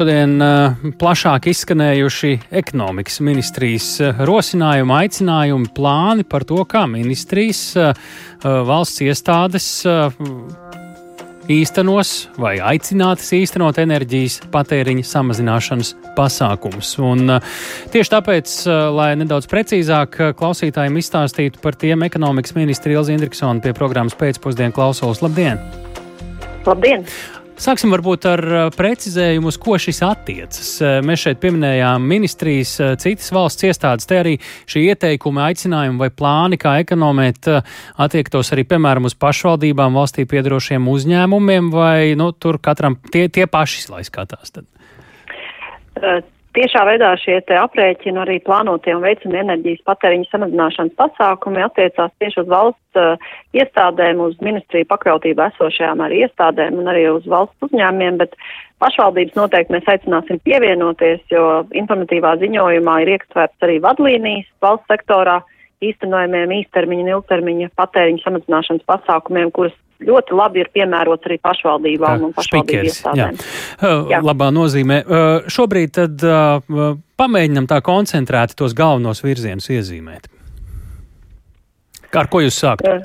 Šodien uh, plašāk izskanējuši ekonomikas ministrijas uh, rosinājumi, aicinājumi, plāni par to, kā ministrijas uh, valsts iestādes īstenos vai aicinātas īstenot enerģijas patēriņa samazināšanas pasākums. Un, tieši tāpēc, lai nedaudz precīzāk klausītājiem izstāstītu par tiem ekonomikas ministri Ilzi Indriksona pie programmas pēcpusdienu klausos. Labdien! Labdien! Sāksim varbūt ar uh, precizējumu, uz ko šis attiecas. Uh, mēs šeit pieminējām ministrijas, uh, citas valsts iestādes, te arī šī ieteikuma, aicinājumi vai plāni, kā ekonomēt, attiektos arī, piemēram, uz pašvaldībām, valstī piedarošiem uzņēmumiem, vai nu, tur katram tie, tie paši, lai skatās. Tad. Uh Tiešā veidā šie aprēķini arī plānotie un veicami enerģijas patēriņa samazināšanas pasākumi attiecās tieši uz valsts uh, iestādēm, uz ministriju pakļautību esošajām arī iestādēm un arī uz valsts uzņēmiem, bet pašvaldības noteikti mēs aicināsim pievienoties, jo informatīvā ziņojumā ir iekstverts arī vadlīnijas valsts sektorā īstenojumiem īstermiņa un ilgtermiņa patēriņa samazināšanas pasākumiem, kuras ļoti labi ir piemērots arī pašvaldībām un pašvaldību iestādēm. Jā. Jā. Labā nozīmē. Šobrīd tad pamēģinam tā koncentrēti tos galvenos virzienus iezīmēt. Kā ar ko jūs sākat?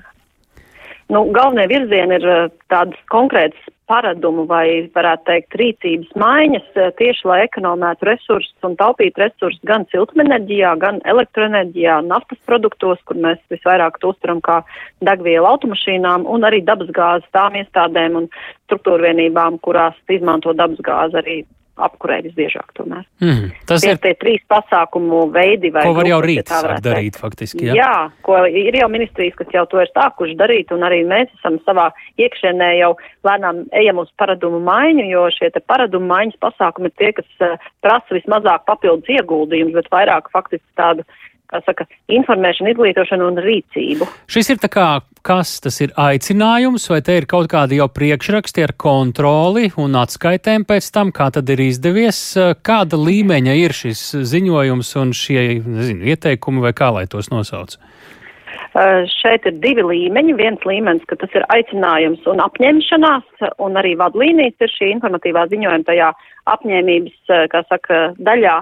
Nu, galvenie virzieni ir tādas konkrētas paradumu vai, varētu teikt, rīcības maiņas eh, tieši, lai ekonomētu resursus un taupītu resursus gan siltumenerģijā, gan elektroenerģijā, naftas produktos, kur mēs visvairāk to uztveram kā degvielu automašīnām, un arī dabasgāzes tām iestādēm un struktūrvienībām, kurās izmanto dabasgāzi arī apkurē visbiežāk tomēr. Mm, tas tie ir tie trīs pasākumu veidi. Ko var jau rīt sākt darīt faktiski, jā? Jā, ko ir jau ministrijas, kas jau to ir sākuši darīt, un arī mēs esam savā iekšēnē jau lēnām ejam uz paradumu maiņu, jo šie te paradumu maiņas pasākumi ir tie, kas uh, prasa vismazāk papildus ieguldījumus, bet vairāk faktiski tādu kā saka, informēšanu, izglītošanu un rīcību. Šis ir tā kā, kas tas ir aicinājums, vai te ir kaut kādi jau priekšraksti ar kontroli un atskaitēm pēc tam, kā tad ir izdevies, kāda līmeņa ir šis ziņojums un šie, nezinu, ieteikumi vai kā lai tos nosauc? Uh, šeit ir divi līmeņi. Viens līmenis, ka tas ir aicinājums un apņemšanās, un arī vadlīnijas ir šī informatīvā ziņojuma tajā apņēmības, kā saka, daļā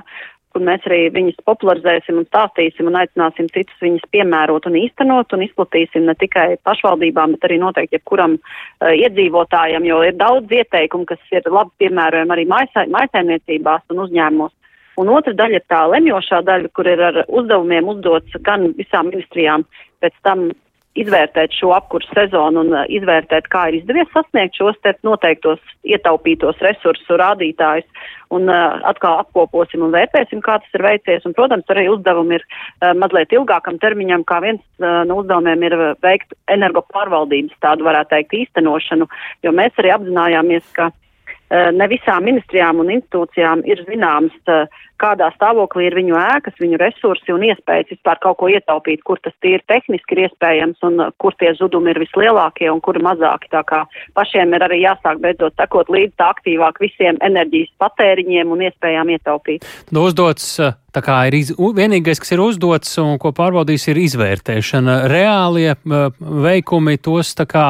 kur mēs arī viņus popularizēsim un stāstīsim un aicināsim citus viņus piemērot un īstenot un izplatīsim ne tikai pašvaldībām, bet arī noteikti jebkuram uh, iedzīvotājam, jo ir daudz ieteikumu, kas ir labi piemērojami arī maisaimniecībās un uzņēmumos. Un otra daļa ir tā lemjošā daļa, kur ir ar uzdevumiem uzdots gan visām ministrijām pēc tam izvērtēt šo apkursu sezonu un uh, izvērtēt, kā ir izdevies sasniegt šos te noteiktos ietaupītos resursu rādītājus un uh, atkal apkoposim un vērtēsim, kā tas ir veicies. Un, protams, arī uzdevumi ir uh, mazliet ilgākam termiņam, kā viens uh, no uzdevumiem ir veikt energo pārvaldības tādu varētu teikt īstenošanu, jo mēs arī apzinājāmies, ka ne visām ministrijām un institūcijām ir zināms, uh, kādā stāvoklī ir viņu ēkas, viņu resursi un iespējas vispār kaut ko ietaupīt, kur tas tīri tehniski ir iespējams un uh, kur tie zudumi ir vislielākie un kur mazāki. Tā kā pašiem ir arī jāsāk beidzot sekot līdz tā aktīvāk visiem enerģijas patēriņiem un iespējām ietaupīt. Nu, uzdots, tā kā ir iz, vienīgais, kas ir uzdots un ko pārbaudīs, ir izvērtēšana. Reālie veikumi tos tā kā.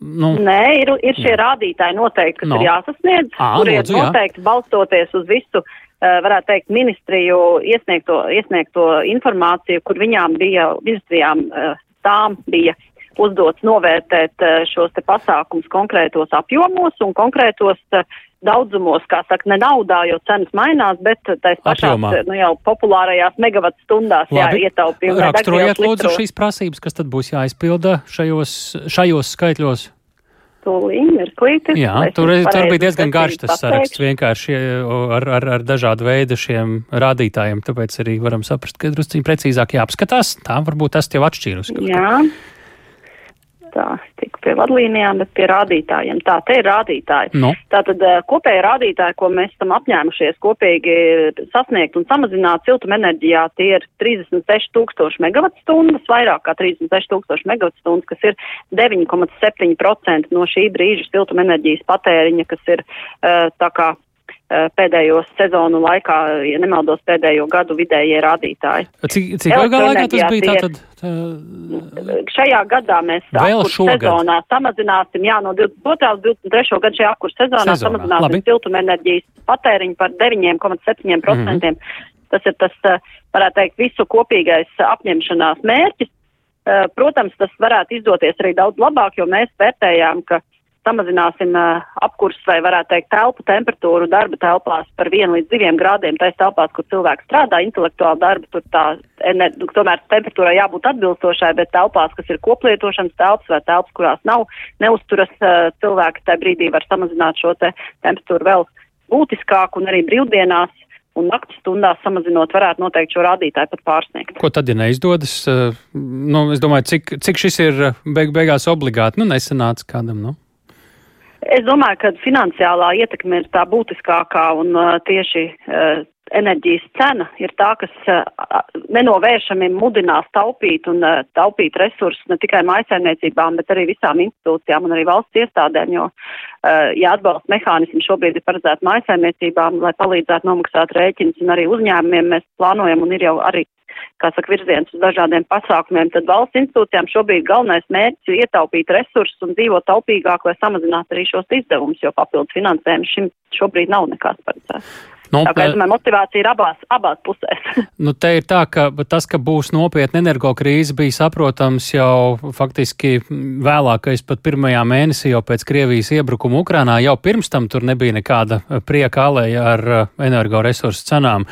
Nu, Nē, ir, ir šie jā. rādītāji noteikti, kas no. ir jāsasniedz, kuriem noteikti balstoties uz visu Eh, varētu teikt, ministriju iesniegto, iesniegto informāciju, kur viņām bija, ministrijām eh, tām bija uzdots novērtēt eh, šos te pasākums konkrētos apjomos un konkrētos daudzumos, kā saka, ne naudā, jo cenas mainās, bet tais pašās, nu jau populārajās megavatu stundās Labi. jāietaupījumi. Raksturojiet lūdzu šīs prasības, kas tad būs jāizpilda šajos, šajos skaitļos tūlīt, mirklīti. Jā, tur, tur bija diezgan garš tas saraksts vienkārši ar, ar, ar dažādu veidu šiem rādītājiem, tāpēc arī varam saprast, ka drusciņi precīzāk jāapskatās. Tā varbūt tas jau atšķīrus. Jā. Kā tā, tik pie vadlīnijām, bet pie rādītājiem. Tā, te ir rādītāji. No. Tātad eh, kopēja rādītāji, ko mēs esam apņēmušies kopīgi sasniegt un samazināt siltumenerģijā, tie ir 36 tūkstoši megavatstundas, vairāk kā 36 tūkstoši megavatstundas, kas ir 9,7% no šī brīža siltumenerģijas patēriņa, kas ir uh, tā kā pēdējo sezonu laikā, ja nemaldos, pēdējo gadu vidējie rādītāji. Cik, cik ilgā laikā tas bija tātad? Tā... Šajā gadā mēs sezonā samazināsim, jā, no 22. līdz 23. gadu šajā apkurs sezonā, sezonā. samazināsim siltumenerģijas patēriņu par 9,7%. Mm -hmm. Tas ir tas, varētu teikt, visu kopīgais apņemšanās mērķis. Protams, tas varētu izdoties arī daudz labāk, jo mēs vērtējām, ka samazināsim uh, apkurs vai varētu teikt telpu temperatūru darba telpās par vienu līdz diviem grādiem, tais telpās, kur cilvēks strādā intelektuāli darbu, tur tā, ne, tomēr temperatūrai jābūt atbilstošai, bet telpās, kas ir koplietošanas telpas vai telpas, kurās nav neuzturas uh, cilvēki, tajā brīdī var samazināt šo te temperatūru vēl būtiskāk un arī brīvdienās un naktas stundās samazinot, varētu noteikti šo rādītāju pat pārsniegt. Ko tad, ja neizdodas? Nu, es domāju, cik, cik šis ir beig beigās obligāti, nu, nesanāca kādam, nu? Es domāju, ka finansiālā ietekme ir tā būtiskākā un uh, tieši uh, enerģijas cena ir tā, kas uh, nenovēršami mudinās taupīt un uh, taupīt resursus ne tikai maisaimniecībām, bet arī visām institūcijām un arī valsts iestādēm, jo, uh, ja atbalsta mehānismi šobrīd ir paredzēti maisaimniecībām, lai palīdzētu nomaksāt rēķinus un arī uzņēmumiem, mēs plānojam un ir jau arī kā saka, virziens uz dažādiem pasākumiem, tad valsts institūcijām šobrīd galvenais mērķis ir ietaupīt resursus un dzīvot taupīgāk, lai samazinātu arī šos izdevumus, jo papildus finansējumu šim šobrīd nav nekāds paredzēts. Nu, tā kā es domāju, motivācija ir abās, abās pusēs. nu, te ir tā, ka tas, ka būs nopietna energokrīze, bija saprotams jau faktiski vēlākais pat pirmajā mēnesī, jau pēc Krievijas iebrukuma Ukrainā. Jau pirms tam tur nebija nekāda prieka alēja ar uh, energoresursu cenām.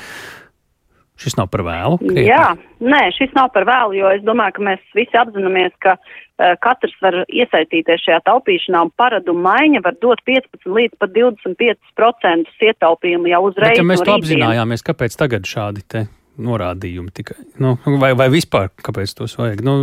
Šis nav par vēlu? Krietni. Jā, nē, šis nav par vēlu, jo es domāju, ka mēs visi apzināmies, ka uh, katrs var iesaistīties šajā taupīšanā un paradumu maiņa var dot 15 līdz pat 25% ietaupījumu jau uzreiz. Bet, ja mēs no to apzinājāmies, kāpēc tagad šādi te norādījumi tikai. Nu, vai, vai vispār kāpēc tos vajag? Nu,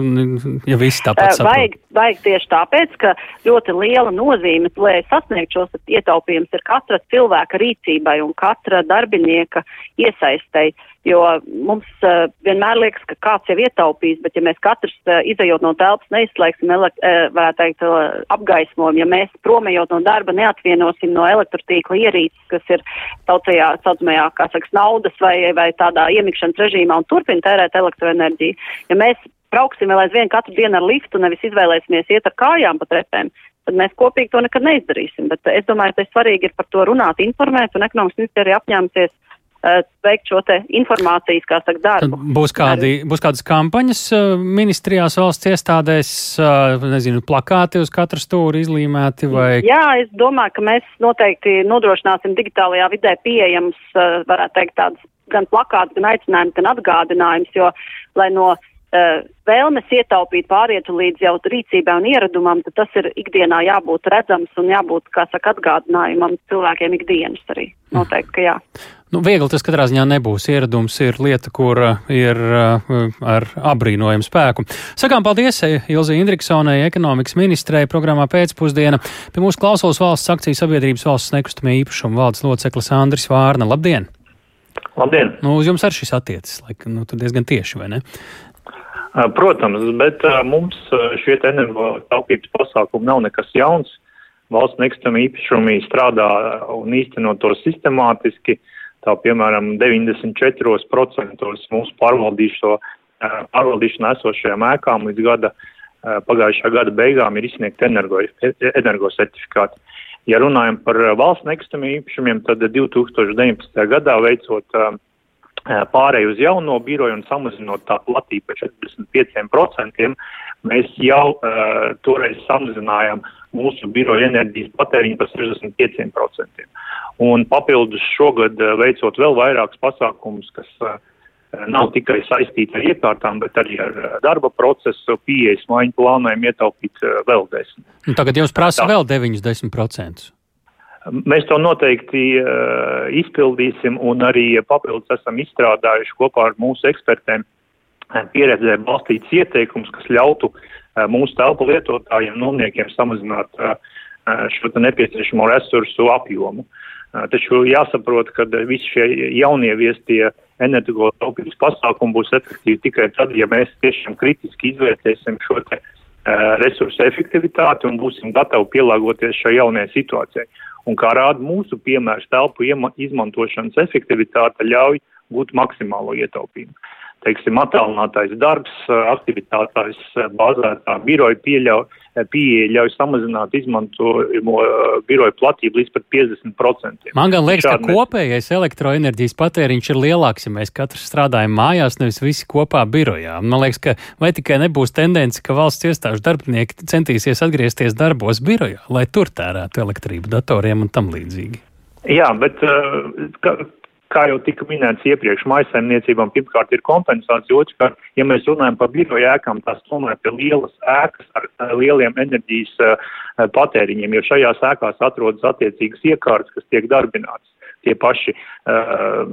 ja visi tāpat saprot. Vajag, vajag tieši tāpēc, ka ļoti liela nozīme, lai sasniegtu šos ietaupījumus, ir katra cilvēka rīcībai un katra darbinieka iesaistei. Jo mums uh, vienmēr liekas, ka kāds jau ietaupīs, bet ja mēs katrs uh, izējot no telpas neizslēgsim, elekt, uh, varētu teikt, uh, apgaismojumu, ja mēs promējot no darba neatvienosim no elektrotīkla ierīces, kas ir tautajā, saucamajā, kā saka, naudas vai, vai tādā iemikšanas režīmā un turpina tērēt elektroenerģiju, ja mēs brauksim vēl aizvien katru dienu ar liftu, nevis izvēlēsimies iet ar kājām pa trepēm, tad mēs kopīgi to nekad neizdarīsim. Bet es domāju, ka svarīgi ir par to runāt, informēt, un ekonomikas ministrija apņēmusies Uh, veikt šo te informācijas, kā saka, darbu. Tad būs, kādi, būs kādas kampaņas uh, ministrijās valsts iestādēs, uh, nezinu, plakāti uz katru stūri izlīmēti vai? Jā, es domāju, ka mēs noteikti nodrošināsim digitālajā vidē pieejams, varētu teikt, tādas gan plakāts, gan aicinājums, gan atgādinājums, jo, lai no vēlmes ietaupīt pārietu līdz jau rīcībai un ieradumam, tad tas ir ikdienā jābūt redzams un jābūt, kā saka, atgādinājumam cilvēkiem ikdienas arī. Noteikti, ka jā. Nu, viegli tas katrā ziņā nebūs. Ieradums ir lieta, kur ir uh, ar apbrīnojumu spēku. Sakām paldies Ilzi Indriksonai, ekonomikas ministrei, programmā pēcpusdiena. Pie mūsu klausos valsts akciju sabiedrības valsts nekustamie īpašumu valdes loceklis Andris Vārna. Labdien! Labdien! Nu, uz jums arī šis attiecas, laik, nu, diezgan tieši, vai ne? Protams, bet mums šie energo taupības pasākumi nav nekas jauns. Valsts nekustamā īpašumī strādā un īsteno to sistemātiski. Tā piemēram 94% mūsu pārvaldīšo, pārvaldīšanā esošajām ēkām līdz gada pagājušā gada beigām ir izsniegti energo, energosertifikāti. Ja runājam par valsts nekustamiem īpašumiem, tad 2019. gadā veicot pārēju uz jauno biroju un samazinot tā platību par 45%, mēs jau uh, toreiz samazinājām mūsu biroja enerģijas patēriņu par 65%. Un papildus šogad uh, veicot vēl vairākus pasākumus, kas uh, nav tikai saistīti ar iekārtām, bet arī ar darba procesu, pieejas maiņu plānojam ietaupīt vēl 10. Tagad jūs prasa vēl 90%. Mēs to noteikti uh, izpildīsim un arī papildus esam izstrādājuši kopā ar mūsu ekspertiem eh, pieredzē balstīts ieteikums, kas ļautu uh, mūsu telpu lietotājiem, nomniekiem samazināt uh, šo nepieciešamo resursu apjomu. Uh, taču jāsaprot, ka visi šie jaunieviestie energo taupības pasākumi būs efektīvi tikai tad, ja mēs tiešām kritiski izvērtēsim šo te uh, resursu efektivitāti un būsim gatavi pielāgoties šai jaunajai situācijai. Un kā rāda mūsu piemērs, telpu izmantošanas efektivitāte ļauj gūt maksimālo ietaupījumu teiksim, attālinātais darbs, aktivitātājs bāzētā biroja pieļauj, pieeja ļauj samazināt izmantojamo biroja platību līdz pat 50%. Man gan liekas, Šādi ka kopējais elektroenerģijas patēriņš ir lielāks, ja mēs katrs strādājam mājās, nevis visi kopā birojā. Man liekas, ka vai tikai nebūs tendence, ka valsts iestāžu darbinieki centīsies atgriezties darbos birojā, lai tur tērētu elektrību datoriem un tam līdzīgi. Jā, bet uh, kā jau tika minēts iepriekš, maisaimniecībām pirmkārt ir kompensācija, otrkārt, ja mēs runājam par biroju ēkām, tās tomēr ir lielas ēkas ar lieliem enerģijas uh, patēriņiem, jo šajās ēkās atrodas attiecīgas iekārtas, kas tiek darbināts. Tie paši uh,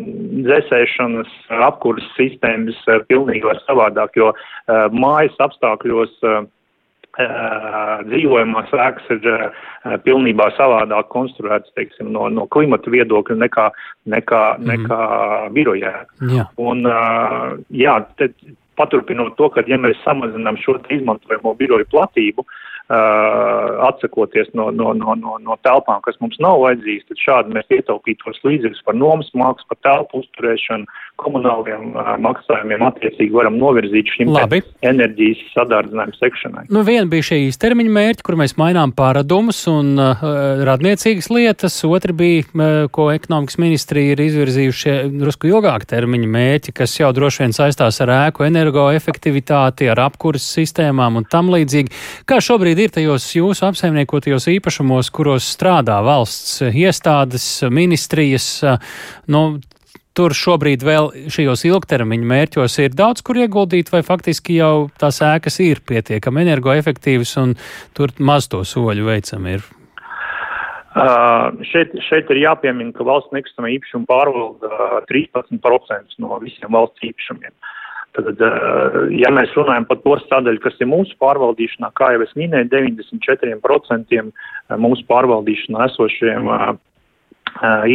dzēsēšanas, apkuras sistēmas uh, pilnīgi var savādāk, jo uh, mājas apstākļos uh, dzīvojamās ēkas ir pilnībā savādāk konstruētas, teiksim, no, no klimata viedokļa nekā, nekā, mm. nekā birojā. Jā. Un, jā, te, paturpinot to, ka ja mēs samazinām šo izmantojamo biroju platību, Uh, atsakoties no, no, no, no, no telpām, kas mums nav vajadzīgas, tad šādi mēs ietaupītos līdzekļus par nomas maksu, par telpu uzturēšanu, komunāliem uh, maksājumiem attiecīgi varam novirzīt šim enerģijas sadārdzinājumu sekšanai. Nu, viena bija šie īstermiņa mērķi, kur mēs mainām paradumus un uh, radniecīgas lietas, otra bija, uh, ko ekonomikas ministrija ir izvirzījušie drusku ilgāka termiņa mērķi, kas jau droši vien saistās ar ēku energoefektivitāti, ar apkuras sistēmām un tam līdzīgi. Kā šobrīd šobrīd ir tajos jūsu apsaimniekotajos īpašumos, kuros strādā valsts iestādes, ministrijas? Nu, tur šobrīd vēl šajos ilgtermiņa mērķos ir daudz, kur ieguldīt, vai faktiski jau tās ēkas ir pietiekami energoefektīvas un tur maz to soļu veicam ir? Uh, šeit, šeit ir jāpiemina, ka valsts nekustamā īpašuma pārvalda 13% no visiem valsts īpašumiem. Uh, Tad, eh, ja mēs runājam par to sadaļu, kas ir mūsu pārvaldīšanā, kā jau es minēju, 94% eh, mūsu pārvaldīšanā esošiem eh,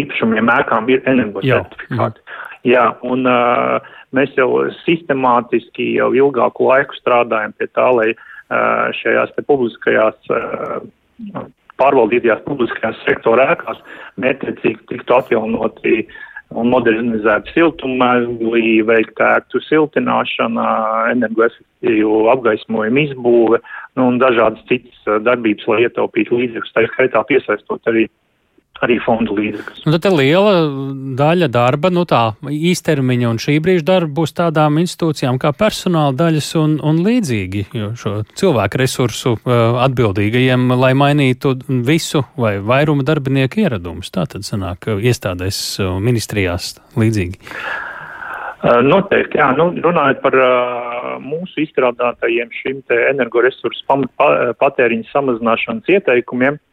īpašumiem ēkām ir energocertifikāti. Jā, un uh, mēs jau sistemātiski jau ilgāku laiku strādājam pie tā, lai uh, šajās te publiskajās uh, pārvaldītajās publiskajās sektora ēkās mērķiecīgi tiktu atjaunoti uh, modernizēt siltummezglī, veikt ēktu siltināšana, energoefektīvu apgaismojumu izbūve nu, un dažādas citas darbības, lai ietaupītu līdzekļus, tā skaitā piesaistot arī arī fondu līdzekļus. Nu, tad liela daļa darba, nu tā īstermiņa un šī brīža darba būs tādām institūcijām kā personāla daļas un, un līdzīgi, jo šo cilvēku resursu uh, atbildīgajiem, lai mainītu visu vai vairumu darbinieku ieradumus. Tā tad sanāk iestādēs ministrijās līdzīgi. Uh, noteikti, jā. Nu, runājot par uh, mūsu izstrādātajiem šim te energoresursu patēriņa samazināšanas ieteikumiem, uh,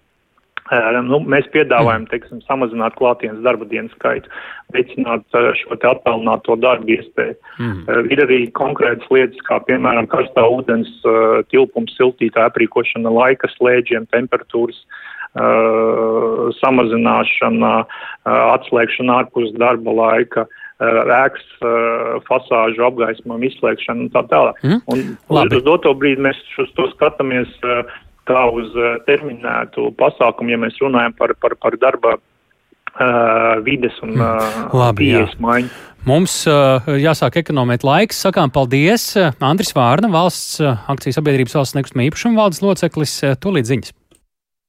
Nu, mēs piedāvājam, teiksim, samazināt klātienes darba dienu skaitu, veicināt šo te attālināto darbu iespēju. Mm. Ir arī konkrētas lietas, kā piemēram karstā ūdens tilpums, siltītā aprīkošana laika slēdžiem, temperatūras uh, samazināšana, uh, atslēgšana ārpus darba laika uh, fasāžu apgaismojumu izslēgšanu un tā tālāk. Mm. Un Labi. uz doto brīdi mēs uz to skatāmies uh, kā uz eh, terminētu pasākumu, ja mēs runājam par, par, par darba uh, vides un uh, pieejas maiņu. Mums uh, jāsāk ekonomēt laiks. Sakām paldies. Andris Vārna, valsts akcijas sabiedrības valsts nekustamā īpašuma valdes loceklis, tūlīt ziņas.